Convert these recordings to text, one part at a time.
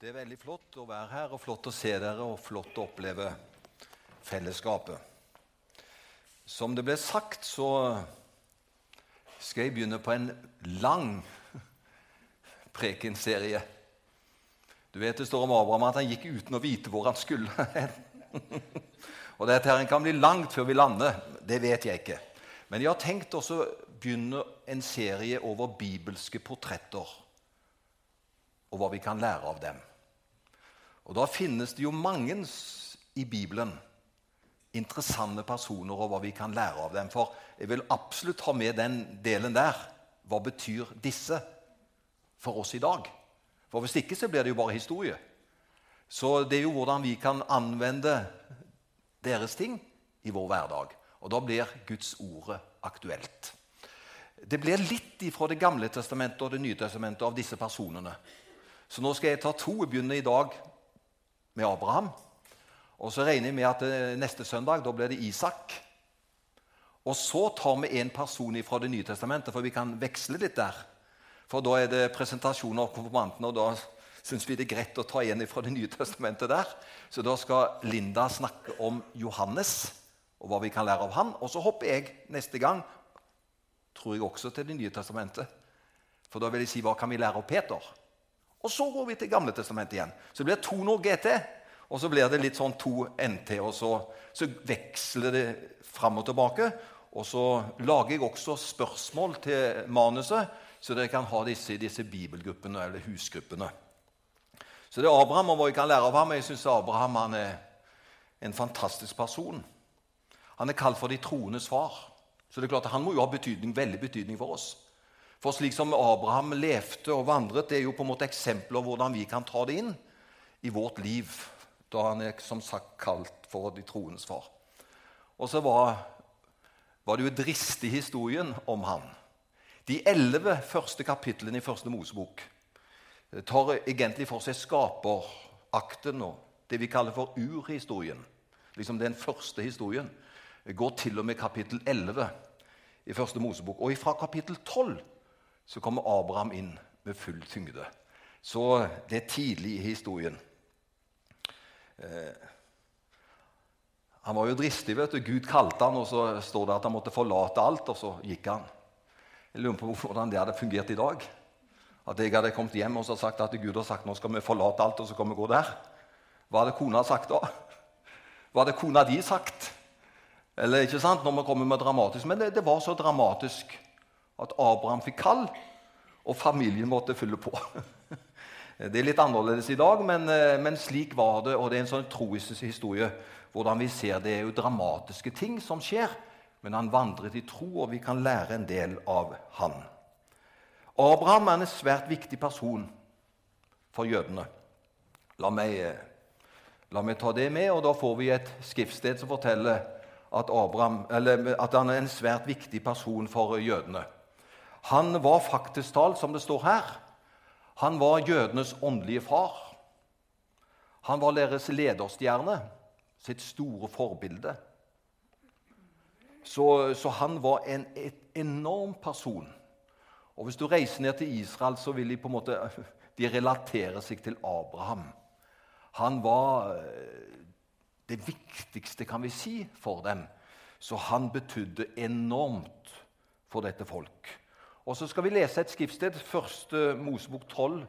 Det er veldig flott å være her, og flott å se dere, og flott å oppleve fellesskapet. Som det ble sagt, så skal jeg begynne på en lang prekenserie. Du vet Det står om Abraham at han gikk uten å vite hvor han skulle og dette her kan bli langt før vi lander. Det vet jeg ikke. Men jeg har tenkt også å begynne en serie over bibelske portretter og hva vi kan lære av dem. Og Da finnes det jo mange i Bibelen interessante personer og hva vi kan lære av dem. For jeg vil absolutt ha med den delen der. Hva betyr disse for oss i dag? For Hvis ikke så blir det jo bare historie. Så det er jo hvordan vi kan anvende deres ting i vår hverdag. Og da blir Guds ordet aktuelt. Det blir litt fra Det gamle testamentet og Det nye testamentet av disse personene. Så nå skal jeg ta to. Jeg begynner i dag med Abraham. Og så regner jeg med at eh, neste søndag da blir det Isak. Og så tar vi en person fra Det nye testamentet, for vi kan veksle litt der. For da er det presentasjon av konfirmantene, og da syns vi det er greit å ta en fra Det nye testamentet der. Så da skal Linda snakke om Johannes og hva vi kan lære av han. Og så hopper jeg neste gang tror jeg også til Det nye testamentet. For da vil jeg si hva kan vi lære av Peter? Og så går vi til Gamle testamentet igjen. Så det blir to nå GT, og så blir det litt sånn to NT. og Så, så veksler det fram og tilbake. Og så lager jeg også spørsmål til manuset, så dere kan ha disse i disse bibelgruppene eller husgruppene. Så det er Abraham og hva vi kan lære av ham. Jeg syns Abraham han er en fantastisk person. Han er kalt for de troendes far. Så det er klart at han må jo ha betydning, veldig betydning for oss. For slik som Abraham levde og vandret, det er jo på en måte eksempler hvordan vi kan ta det inn i vårt liv, da han er som sagt kalt for de troendes far. Og så var, var det jo dristig historien om han. De elleve første kapitlene i Første Mosebok tar egentlig for seg skaperakten og det vi kaller for urhistorien. Liksom Den første historien går til og med kapittel 11 i Første Mosebok. Og fra kapittel 12 så kommer Abraham inn med full tyngde. Så det er tidlig i historien. Eh, han var jo dristig. vet du. Gud kalte han, og så står det at han måtte forlate alt, og så gikk han. Jeg lurer på hvordan det hadde fungert i dag. At jeg hadde kommet hjem og så sagt at Gud har sagt nå skal vi forlate alt og så kan vi gå der. Hva hadde kona sagt da? Hva hadde kona di sagt? Eller ikke sant, når vi kommer med dramatisk, Men det, det var så dramatisk at Abraham fikk kall, og familien måtte fylle på. Det er litt annerledes i dag, men, eh, men, slik var det. Og det er en sånn troisk historie hvordan vi ser det er jo dramatiske ting som skjer. Men han vandret i tro, og vi kan lære en del av han. Abraham er en svært viktig person for jødene. La meg, eh, la meg ta det med, og da får vi et skriftsted som forteller at, Abraham, at han er en svært viktig person for jødene. Han var faktisk talt, som det står her, han var jødenes åndelige far. Han var deres lederstjerne, sitt store forbilde. Så, så han var en enorm person. Og Hvis du reiser ned til Israel, så vil de på en måte de relatere seg til Abraham. Han var eh, det viktigste, kan vi si, for dem. Så han betydde enormt for dette folk. Og så skal vi lese et skriftsted, første Mosebok 12,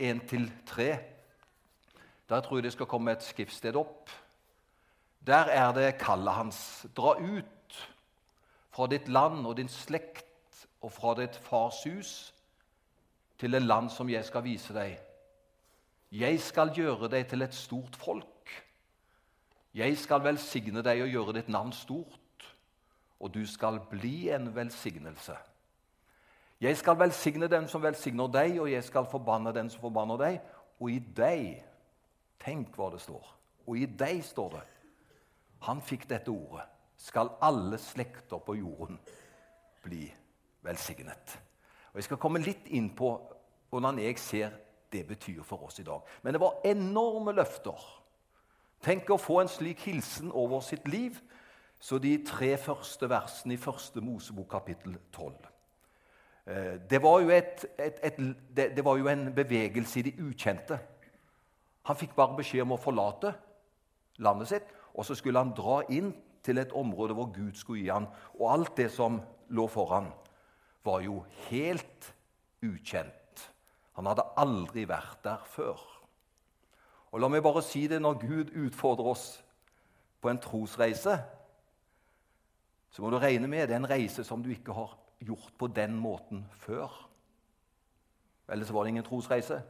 1-3. Der tror jeg det skal komme et skriftsted opp. Der er det kallet hans. Dra ut fra ditt land og din slekt og fra ditt fars hus til et land som jeg skal vise deg. Jeg skal gjøre deg til et stort folk. Jeg skal velsigne deg og gjøre ditt navn stort, og du skal bli en velsignelse. Jeg skal velsigne den som velsigner deg, og jeg skal forbanne den som forbanner deg. Og i deg Tenk hva det står. Og i deg står det. Han fikk dette ordet. Skal alle slekter på jorden bli velsignet. Og Jeg skal komme litt inn på hvordan jeg ser det betyr for oss i dag. Men det var enorme løfter. Tenk å få en slik hilsen over sitt liv, så de tre første versene i første Mosebok kapittel 12. Eh, det var, et, et, et, det var, jo en bevegelse i det ukjente. Han fikk bare beskjed om å forlate landet sitt, og så skulle han dra inn til et område hvor Gud skulle gi han. Og alt det som lå foran, var jo helt ukjent. Han hadde aldri vært der før. Og La meg bare si det når Gud utfordrer oss på en trosreise, så må du regne med det er en reise som du ikke har gjort på den måten før. Ellers var det ingen trosreise.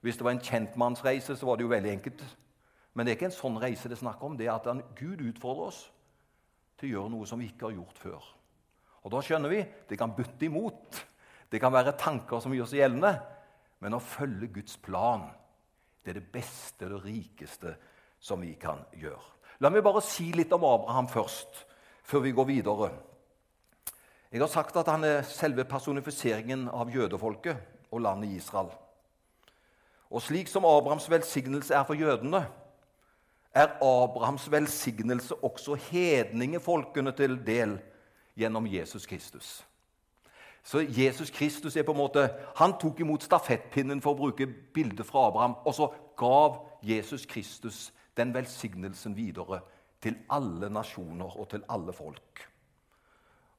Hvis det var en kjentmannsreise, så var det jo veldig enkelt. Men det er ikke en sånn reise det er snakk om. Det er at Gud utfordrer oss til å gjøre noe som vi ikke har gjort før. Og Da skjønner vi det kan butte imot. Det kan være tanker som gjør seg gjeldende. Men å følge Guds plan det er det beste og det rikeste som vi kan gjøre. La meg bare si litt om Abraham først, før vi går videre. Jeg har sagt at han er selve personifiseringen av jødefolket og landet Israel. Og slik som Abrahams velsignelse er for jødene, er Abrahams velsignelse også hedningefolkene til del gjennom Jesus Kristus. Så Jesus Kristus er på en måte, han tok imot stafettpinnen for å bruke bildet fra Abraham, og så gav Jesus Kristus den velsignelsen videre til alle nasjoner og til alle folk.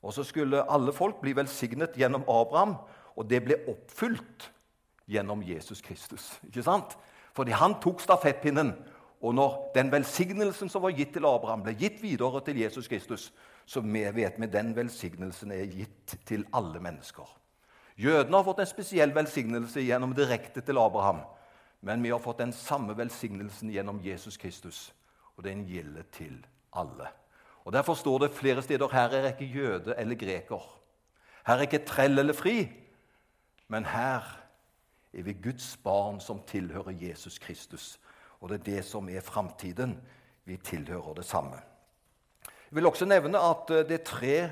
Og så skulle alle folk bli velsignet gjennom Abraham, og det ble oppfylt gjennom Jesus Kristus. Ikke sant? Fordi han tok stafettpinnen. Og når den velsignelsen som var gitt til Abraham, ble gitt videre til Jesus Kristus, så vi vet vi den velsignelsen er gitt til alle mennesker. Jødene har fått en spesiell velsignelse gjennom direkte til Abraham. Men vi har fått den samme velsignelsen gjennom Jesus Kristus, og den gjelder til alle. Og Derfor står det flere steder her er ikke jøde eller greker. Her er ikke trell eller fri, men her er vi Guds barn som tilhører Jesus Kristus. Og det er det som er framtiden. Vi tilhører det samme. Jeg vil også nevne at eh, det er tre,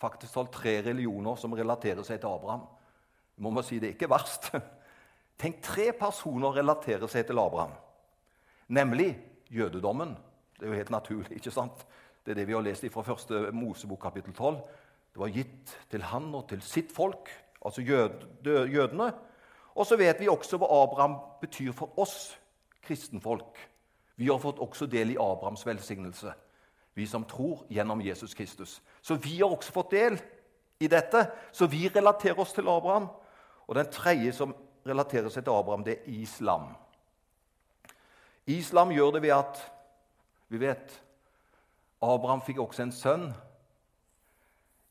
faktisk tre religioner som relaterer seg til Abraham. Må man si Det er ikke verst. Tenk, tre personer relaterer seg til Abraham. Nemlig jødedommen. Det er jo helt naturlig. ikke sant? Det er det vi har lest fra første Mosebok kapittel 12. Det var gitt til han og til sitt folk, altså jødene. Og så vet vi også hva Abraham betyr for oss kristenfolk. Vi har fått også del i Abrahams velsignelse, vi som tror gjennom Jesus Kristus. Så vi har også fått del i dette, så vi relaterer oss til Abraham. Og den tredje som relaterer seg til Abraham, det er islam. Islam gjør det ved at Vi vet Abraham fikk også en sønn,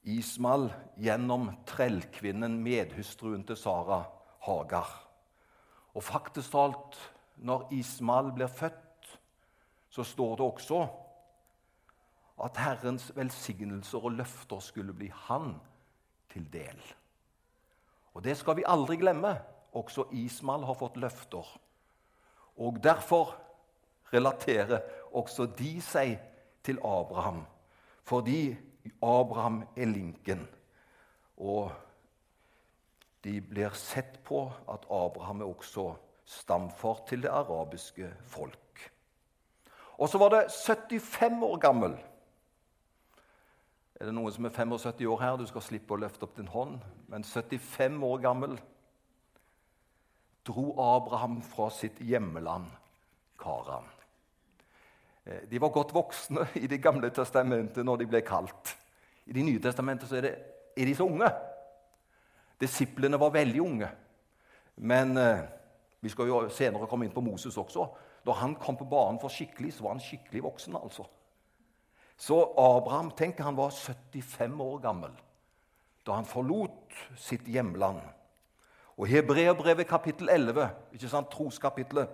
Ismael, gjennom trellkvinnen, medhustruen til Sara, Hagar. Og faktisk talt, når Ismael blir født, så står det også at Herrens velsignelser og løfter skulle bli han til del. Og det skal vi aldri glemme. Også Ismael har fått løfter. Og derfor relaterer også de seg til Abraham, fordi Abraham er linken. Og de blir sett på at Abraham er også stamfar til det arabiske folk. Og så var det 75 år gammel. Er det noen som er 75 år her? Du skal slippe å løfte opp din hånd. Men 75 år gammel dro Abraham fra sitt hjemland, Karan. Eh, de var godt voksne i Det gamle testamentet når de ble kalt. I Det nye testamentet er, det, er de så unge. Disiplene var veldig unge. Men eh, vi skal jo senere komme inn på Moses også. Da han kom på banen for skikkelig, så var han skikkelig voksen. altså. Så Abraham tenker han var 75 år gammel da han forlot sitt hjemland. Og Hebreerbrevet kapittel 11, ikke sant, troskapitlet,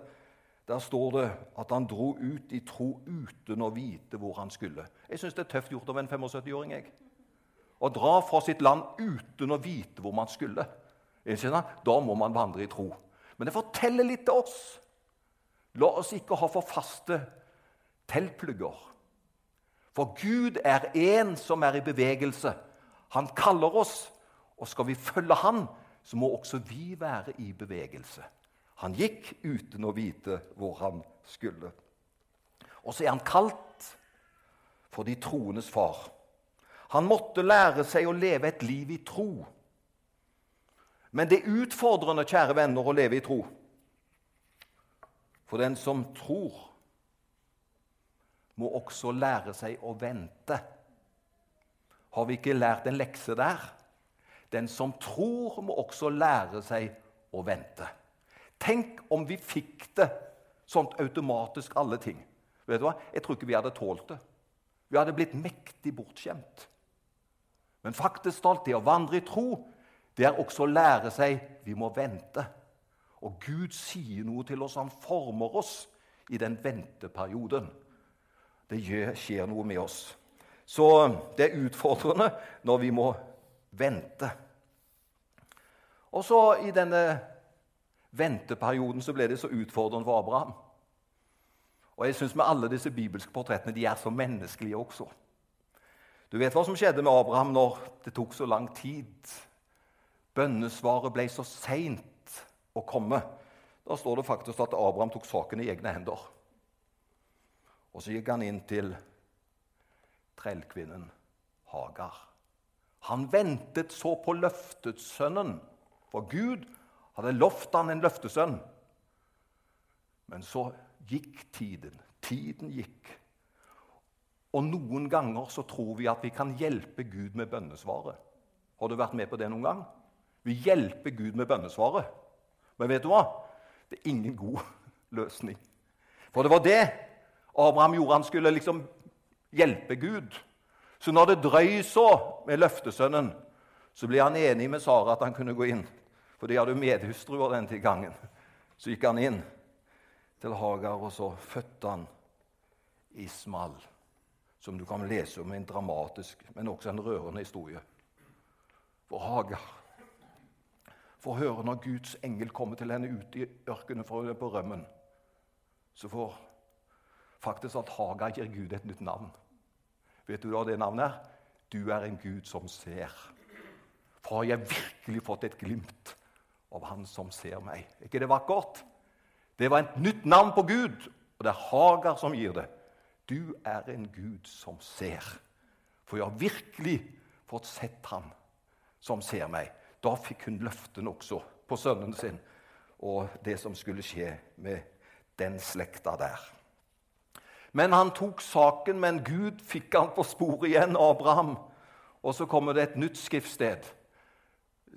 der står det at han dro ut i tro uten å vite hvor han skulle. Jeg syns det er tøft gjort av en 75-åring. jeg å dra fra sitt land uten å vite hvor man skulle. Da må man vandre i tro. Men det forteller litt til oss. La oss ikke ha for faste teltplugger. For Gud er en som er i bevegelse. Han kaller oss, og skal vi følge Han, så må også vi være i bevegelse. Han gikk uten å vite hvor han skulle. Og så er han kalt for de troendes far. Han måtte lære seg å leve et liv i tro. Men det er utfordrende, kjære venner, å leve i tro. For den som tror, må også lære seg å vente. Har vi ikke lært en lekse der? Den som tror, må også lære seg å vente. Tenk om vi fikk det sånt automatisk, alle ting. Vet du hva? Jeg tror ikke vi hadde tålt det. Vi hadde blitt mektig bortskjemt. Men faktisk stolt, det å vandre i tro, det er også å lære seg vi må vente. Og Gud sier noe til oss. Han former oss i den venteperioden. Det skjer noe med oss. Så det er utfordrende når vi må vente. Og så i denne venteperioden så ble det så utfordrende for Abraham. Og jeg syns med alle disse bibelske portrettene de er så menneskelige også. Du vet hva som skjedde med Abraham når det tok så lang tid? Bønnesvaret ble så seint å komme. Da står det faktisk at Abraham tok saken i egne hender. Og så gikk han inn til trellkvinnen Hagar. Han ventet så på løftetsønnen, for Gud hadde lovt han en løftesønn. Men så gikk tiden. Tiden gikk. Og noen ganger så tror vi at vi kan hjelpe Gud med bønnesvaret. Har du vært med på det noen gang? Vi hjelper Gud med bønnesvaret. Men vet du hva? Det er ingen god løsning. For det var det Abraham gjorde. Han skulle liksom hjelpe Gud. Så når det drøy så med løftesønnen, så ble han enig med Sara at han kunne gå inn. For de hadde medhustruer den til gangen. Så gikk han inn til Hagar, og så fødte han Ismael, som du kan lese om i en dramatisk, men også en rørende historie. For Hagar får høre når Guds engel kommer til henne ut i ørkenen for på rømmen, så får faktisk at Hagar gir Gud et nytt navn. Vet du hva det navnet er? Du er en Gud som ser. For har jeg virkelig fått et glimt av Han som ser meg? Er ikke det vakkert? Det var et nytt navn på Gud, og det er Hagar som gir det. Du er en Gud som ser. For jeg har virkelig fått sett Han som ser meg. Da fikk hun løftene også på sønnen sin og det som skulle skje med den slekta der. Men han tok saken, men Gud fikk han på sporet igjen, Abraham. Og så kommer det et nytt skriftsted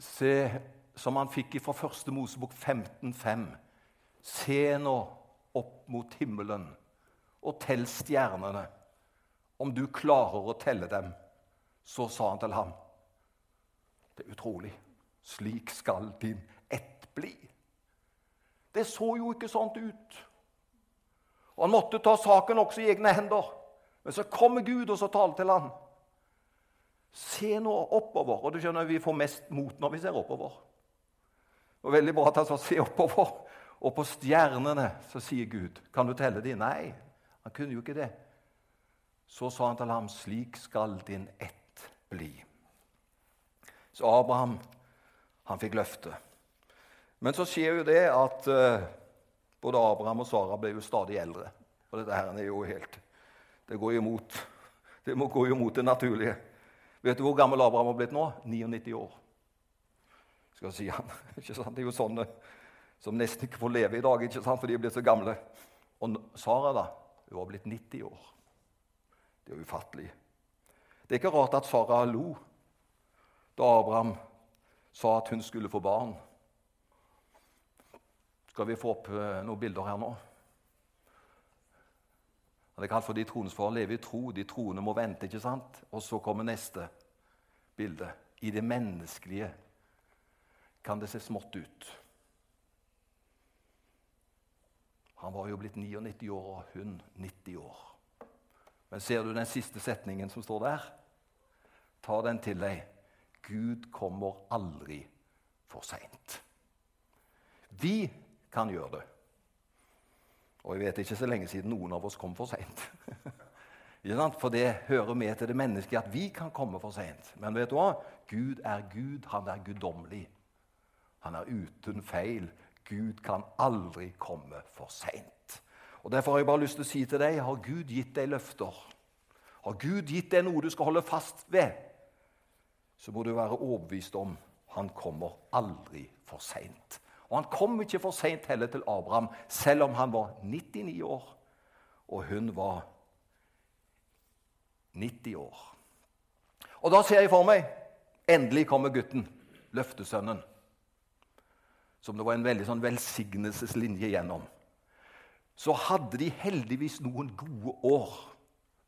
Se, som han fikk fra første Mosebok 15,5. Se nå opp mot himmelen og tell stjernene. Om du klarer å telle dem, så sa han til ham Det er utrolig. Slik skal din ett bli. Det så jo ikke sånt ut. Og Han måtte ta saken også i egne hender. Men så kommer Gud og så taler til ham. Se nå oppover. Og du skjønner, Vi får mest mot når vi ser oppover. Og veldig bra at han så se oppover. Og på stjernene så sier Gud, 'Kan du telle de?' Nei, han kunne jo ikke det. Så sa han til ham, 'Slik skal din ett bli'. Så Abraham han fikk løfte. Men så skjer jo det at uh, både Abraham og Sara ble jo stadig eldre. Og dette her er jo helt Det går imot det må gå imot det naturlige. Vet du hvor gammel Abraham har blitt nå? 99 år. Skal si han. Det er jo sånne som nesten ikke får leve i dag ikke sant? for de er blitt så gamle. Og Sara da, hun har blitt 90 år. Det er ufattelig. Det er ikke rart at Sara lo da Abraham sa at hun skulle få barn. Skal vi få opp eh, noen bilder her nå? Det er kalt for de troendes for å leve i tro. De troende må vente. ikke sant? Og så kommer neste bilde. I det menneskelige kan det se smått ut. Han var jo blitt 99 år, og hun 90 år. Men ser du den siste setningen som står der? Ta den til deg. Gud kommer aldri for seint. Vi kan gjøre det. Og jeg vet ikke så lenge siden noen av oss kom for seint. for det hører med til det menneskelige at vi kan komme for seint. Men vet du hva? Gud er Gud. Han er guddommelig. Han er uten feil. Gud kan aldri komme for seint. Derfor har jeg bare lyst til å si til deg har Gud gitt deg løfter. Har Gud gitt deg noe du skal holde fast ved, så må du være overbevist om han kommer aldri for seint. Og han kom ikke for seint heller til Abraham, selv om han var 99 år, og hun var 90 år. Og da ser jeg for meg endelig kommer gutten, løftesønnen, som det var en veldig sånn velsignelseslinje gjennom. Så hadde de heldigvis noen gode år,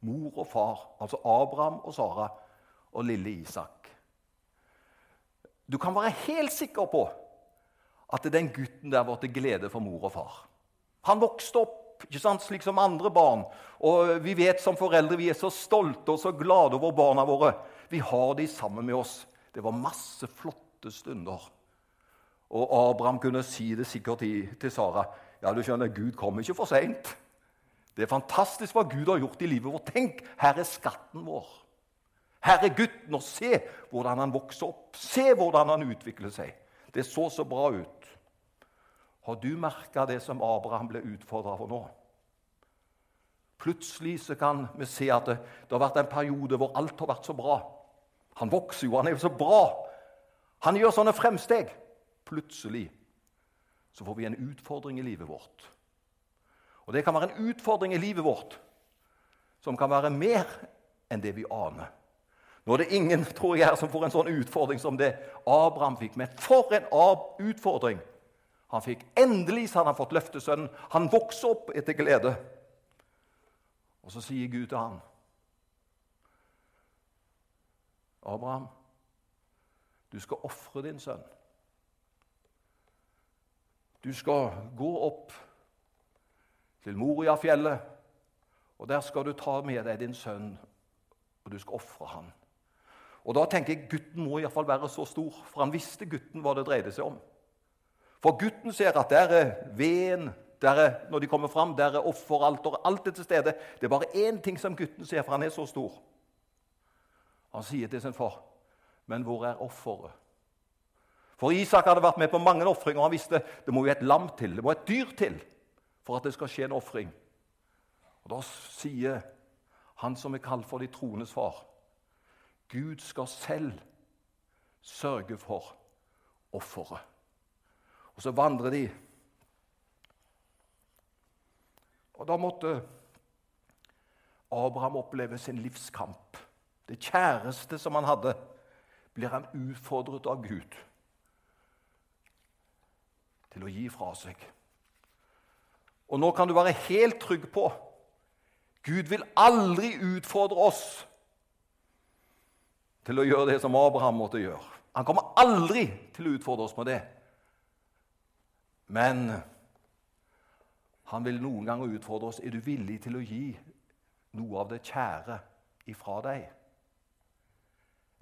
mor og far, altså Abraham og Sara og lille Isak. Du kan være helt sikker på at den gutten der var til glede for mor og far. Han vokste opp ikke sant, slik som andre barn. Og vi vet som foreldre vi er så stolte og så glade over barna våre. Vi har de sammen med oss. Det var masse flotte stunder. Og Abraham kunne si det sikkert til Sara. Ja, du skjønner, Gud kommer ikke for seint. Det er fantastisk hva Gud har gjort i livet vårt. Tenk, her er skatten vår. Her er gutten, og se hvordan han vokser opp. Se hvordan han utvikler seg. Det så så bra ut. Har du merka det som Abraham ble utfordra for nå? Plutselig så kan vi se at det, det, har vært en periode hvor alt har vært så bra. Han vokser jo, han er jo så bra. Han gjør sånne fremsteg. Plutselig så får vi en utfordring i livet vårt. Og det kan være en utfordring i livet vårt som kan være mer enn det vi aner. Nå er det ingen tror jeg, som får en sånn utfordring som det Abraham fikk. Men for en utfordring han fikk! Endelig så hadde han fått løftesønnen. Han vokser opp etter glede. Og så sier Gud til ham Abraham, du skal ofre din sønn. Du skal gå opp til Moriafjellet, og der skal du ta med deg din sønn, og du skal ofre han. Og da tenker jeg Gutten må iallfall være så stor, for han visste gutten hva det dreide seg om. For gutten ser at der er veden, der er, når de kommer fram, der er offeralteret, alt er til stede. Det er bare én ting som gutten ser, for han er så stor. Han sier til sin far, 'Men hvor er offeret?' For Isak hadde vært med på mange ofringer, og han visste det må jo et lam til, det må et dyr til for at det skal skje en ofring. Og Da sier han som er kalt for de troendes far, Gud skal selv sørge for offeret. Og så vandrer de. Og da måtte Abraham oppleve sin livskamp. Det kjæreste som han hadde, blir han utfordret av Gud til å gi fra seg. Og nå kan du være helt trygg på Gud vil aldri utfordre oss til å gjøre det som Abraham måtte gjøre. Han kommer aldri til å utfordre oss med det. Men han vil noen ganger utfordre oss er du villig til å gi noe av det kjære ifra deg.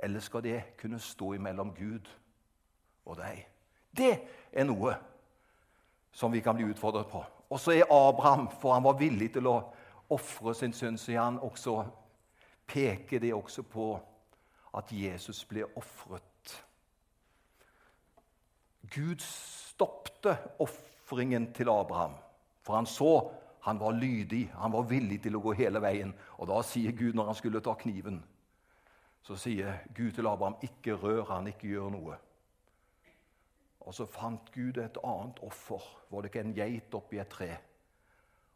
Eller skal det kunne stå imellom Gud og deg? Det er noe som vi kan bli utfordret på. Og så er Abraham, for han var villig til å ofre sin sønn, så han også peker det også på at Jesus ble ofret. Gud stoppte ofringen til Abraham, for han så han var lydig, han var villig til å gå hele veien. Og da sier Gud, når han skulle ta kniven, så sier Gud til Abraham, 'Ikke rør han, ikke gjør noe'. Og så fant Gud et annet offer. Var det ikke en geit oppi et tre?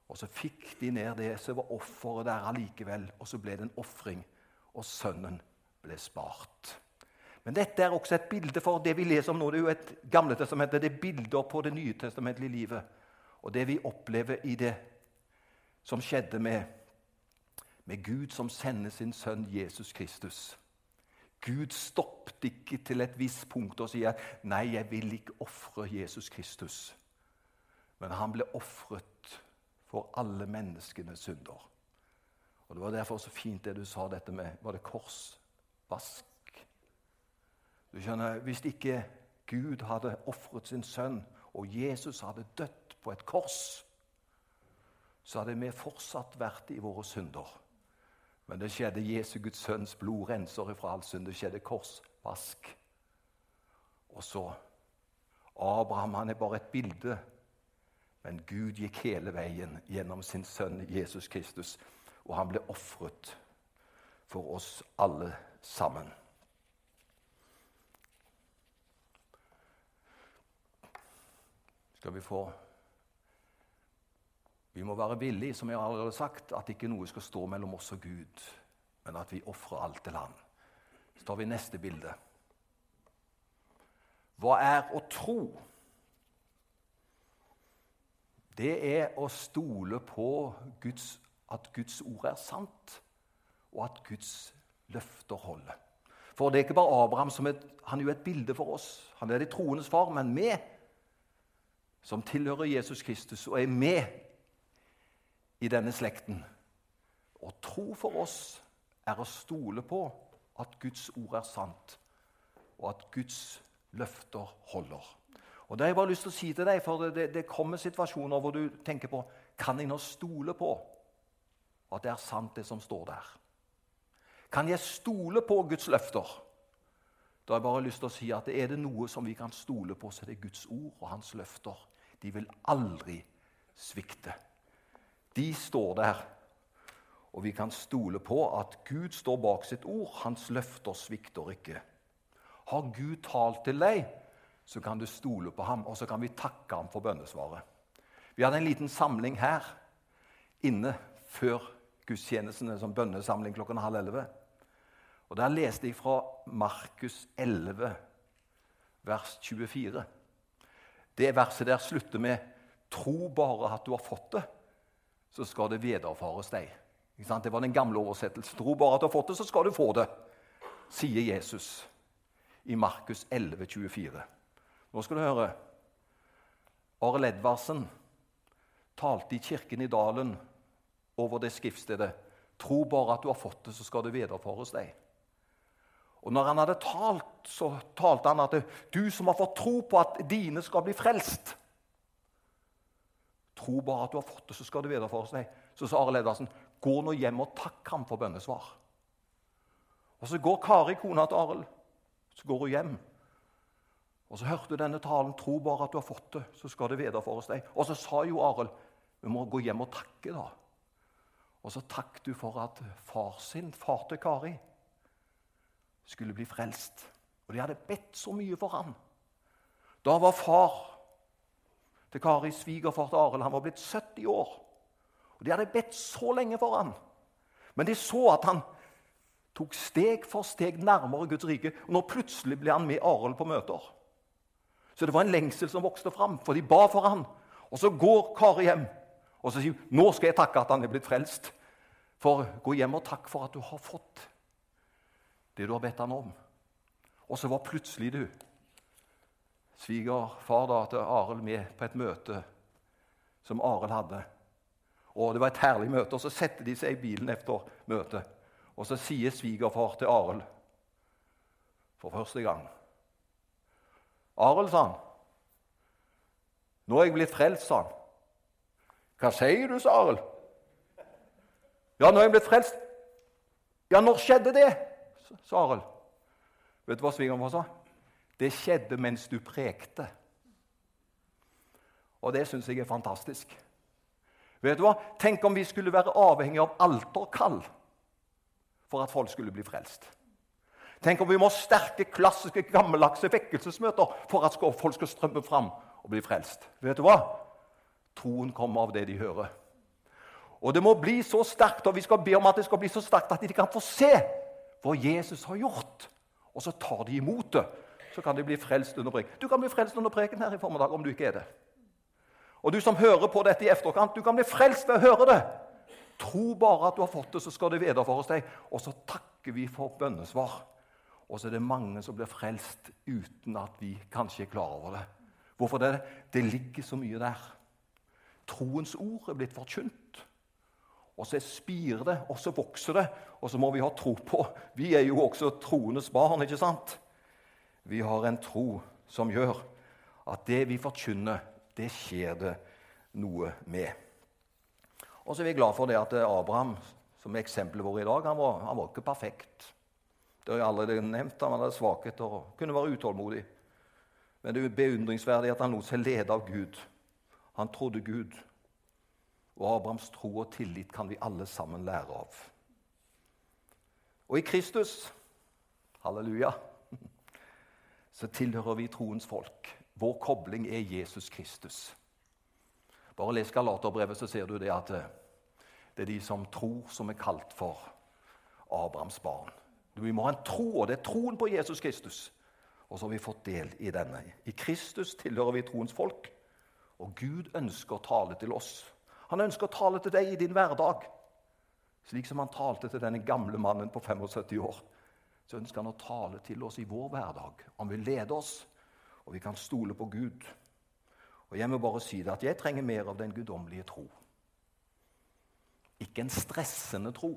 Og så fikk de ned det, så var offeret der allikevel. Og så ble det en ofring, og sønnen ble spart. Men dette er også et bilde for det vi leser om nå. Det er jo et gamle testamentet, det er bilder på det nye testamentlige livet. Og det vi opplever i det som skjedde med, med Gud som sender sin sønn Jesus Kristus. Gud stoppet ikke til et visst punkt og sier nei, jeg vil ikke ofre Jesus Kristus. Men han ble ofret for alle menneskenes synder. Og Det var derfor så fint det du sa dette med Var det korsvask? Du skjønner, Hvis ikke Gud hadde ofret sin sønn, og Jesus hadde dødd på et kors, så hadde vi fortsatt vært i våre synder. Men det skjedde Jesu Guds sønns blod renser ifra all synd. Det skjedde korsvask. Og så Abraham han er bare et bilde, men Gud gikk hele veien gjennom sin sønn Jesus Kristus, og han ble ofret for oss alle sammen. skal vi få Vi må være villige, som jeg allerede har sagt, at ikke noe skal stå mellom oss og Gud, men at vi ofrer alt til Han. Så tar vi neste bilde. Hva er å tro? Det er å stole på Guds, at Guds ord er sant, og at Guds løfter holder. For det er ikke bare Abraham som er, han er jo et bilde for oss. Han er de troendes far, men vi som tilhører Jesus Kristus og er med i denne slekten. Å tro for oss er å stole på at Guds ord er sant, og at Guds løfter holder. Og Det har jeg bare lyst til å si til deg, for det, det kommer situasjoner hvor du tenker på Kan jeg nå stole på at det er sant, det som står der? Kan jeg stole på Guds løfter? Da har jeg bare lyst til å si at Er det noe som vi kan stole på, så er det Guds ord og hans løfter. De vil aldri svikte. De står der, og vi kan stole på at Gud står bak sitt ord. Hans løfter svikter ikke. Har Gud talt til deg, så kan du stole på ham, og så kan vi takke ham for bønnesvaret. Vi hadde en liten samling her inne før gudstjenestene som bønnesamling klokken halv elleve. Og Der leste jeg fra Markus 11, vers 24. Det verset der slutter med 'Tro bare at du har fått det, så skal det vederfares deg'. Det var den gamle oversettelsen. 'Tro bare at du har fått det, så skal du få det', sier Jesus i Markus 11, 24. Nå skal du høre. Arild Edvardsen talte i kirken i Dalen over det skriftstedet. 'Tro bare at du har fått det, så skal det vederfares deg'. Og når han hadde talt, så talte han at du som har fått tro på at dine skal bli frelst Tro bare at du har fått det, så skal det videreføres deg. Så sa Arild Edvardsen, gå nå hjem og takk ham for bønnesvar. Og Så går Kari, kona til Arild, så går hun hjem. Og Så hørte hun denne talen, tro bare at du har fått det, så skal det videreføres deg. Og så sa jo Arild, vi må gå hjem og takke, da. Og så takk du for at far sin, far til Kari, skulle bli frelst. Og de hadde bedt så mye for ham. Da var far til Kari, svigerfar til Arild, han var blitt 70 år. Og De hadde bedt så lenge for han. Men de så at han tok steg for steg nærmere Guds rike. Og nå plutselig ble han med Arild på møter. Så det var en lengsel som vokste fram, for de ba for han. Og så går Kari hjem og så sier hun, nå skal jeg takke at han er blitt frelst. For gå hjem og takk for at du har fått det du har bedt han om. Og så var plutselig du, svigerfar da, til Arild, med på et møte som Arild hadde. Og Det var et herlig møte. og Så setter de seg i bilen etter møtet. Og så sier svigerfar til Arild for første gang Arild, sa han. Nå er jeg blitt frelst, sa han. Hva sier du, sa Arild. Ja, nå er jeg blitt frelst. Ja, når skjedde det? sa Arild. Vet du hva svigermor sa? Det skjedde mens du prekte. Og det syns jeg er fantastisk. Vet du hva? Tenk om vi skulle være avhengig av alterkall for at folk skulle bli frelst. Tenk om vi må sterke, klassiske, gammeldagse vekkelsesmøter for at folk skal strømme fram og bli frelst. Vet du hva? Troen kommer av det de hører. Og det må bli så sterkt, og vi skal be om at det skal bli så sterkt at de kan få se hva Jesus har gjort. Og så tar de imot det. Så kan de bli frelst under preken. Du kan bli frelst under preken her i formiddag om du ikke er det. Og du som hører på dette i efterkant, du kan bli frelst ved å høre det. Tro bare at du har fått det, så skal det vederfares deg. Og så takker vi for bønnesvar. Og så er det mange som blir frelst uten at vi kanskje er klar over det. Hvorfor det? Det ligger så mye der. Troens ord er blitt forkynt. Og så spirer det, og så vokser det, og så må vi ha tro på. Vi er jo også troendes barn, ikke sant? Vi har en tro som gjør at det vi forkynner, det skjer det noe med. Og så er vi glad for det at Abraham, som er eksempelet vårt i dag, han var, han var ikke perfekt. Det har jeg allerede nevnt. Han hadde svakheter og kunne være utålmodig. Men det er beundringsverdig at han lot seg lede av Gud. Han trodde Gud. Og Abrahams tro og tillit kan vi alle sammen lære av. Og i Kristus, halleluja, så tilhører vi troens folk. Vår kobling er Jesus Kristus. Bare les Galaterbrevet, så ser du det at eh, det er de som tror, som er kalt for Abrahams barn. Vi må ha en tro, og det er troen på Jesus Kristus. Og så har vi fått del i denne. I Kristus tilhører vi troens folk, og Gud ønsker å tale til oss. Han ønsker å tale til deg i din hverdag, slik som han talte til denne gamle mannen på 75 år. Så ønsker han å tale til oss i vår hverdag. Han vil lede oss, og vi kan stole på Gud. Og jeg må bare si det at jeg trenger mer av den guddommelige tro. Ikke en stressende tro.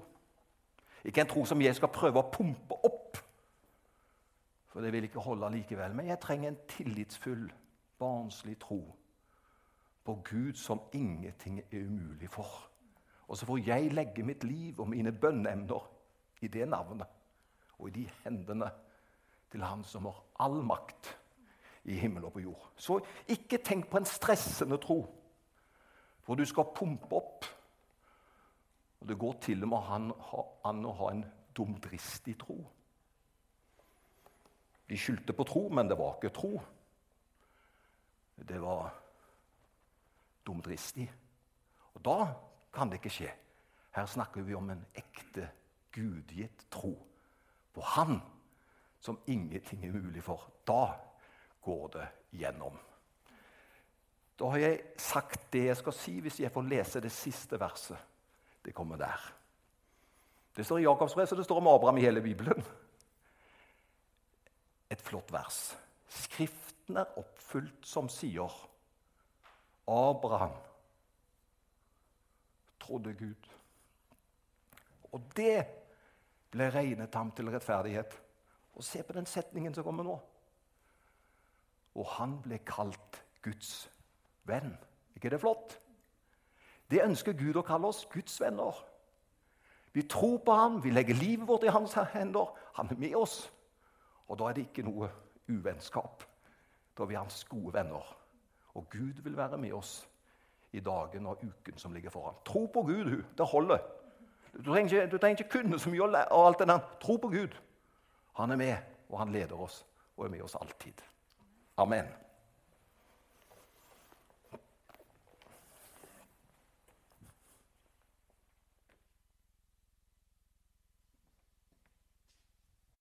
Ikke en tro som jeg skal prøve å pumpe opp. For det vil ikke holde likevel. Men jeg trenger en tillitsfull, barnslig tro på Gud som ingenting er umulig for. Og så får jeg legge mitt liv og mine bønneemner i det navnet og i de hendene til Han som har all makt i himmel og på jord. Så ikke tenk på en stressende tro, for du skal pumpe opp. Og Det går til og med an å ha en dumdristig tro. De skyldte på tro, men det var ikke tro. Det var dumdristig. Og da kan det ikke skje. Her snakker vi om en ekte, gudgitt tro på Han som ingenting er mulig for. Da går det gjennom. Da har jeg sagt det jeg skal si, hvis jeg får lese det siste verset. Det kommer der. Det står i Jakobs brev, så det står om Abraham i hele Bibelen. Et flott vers. Skriften er oppfylt som sier Abraham trodde Gud. Og det ble regnet ham til rettferdighet. Og se på den setningen som kommer nå og han ble kalt Guds venn. ikke det flott? Det ønsker Gud å kalle oss Guds venner. Vi tror på ham, vi legger livet vårt i hans hender. Han er med oss. Og da er det ikke noe uvennskap. Da er vi hans gode venner. Og Gud vil være med oss i dagen og uken som ligger foran. Tro på Gud, hun. Det holder. Du trenger, ikke, du trenger ikke kunne så mye og alt det der. Tro på Gud. Han er med, og han leder oss og er med oss alltid. Amen.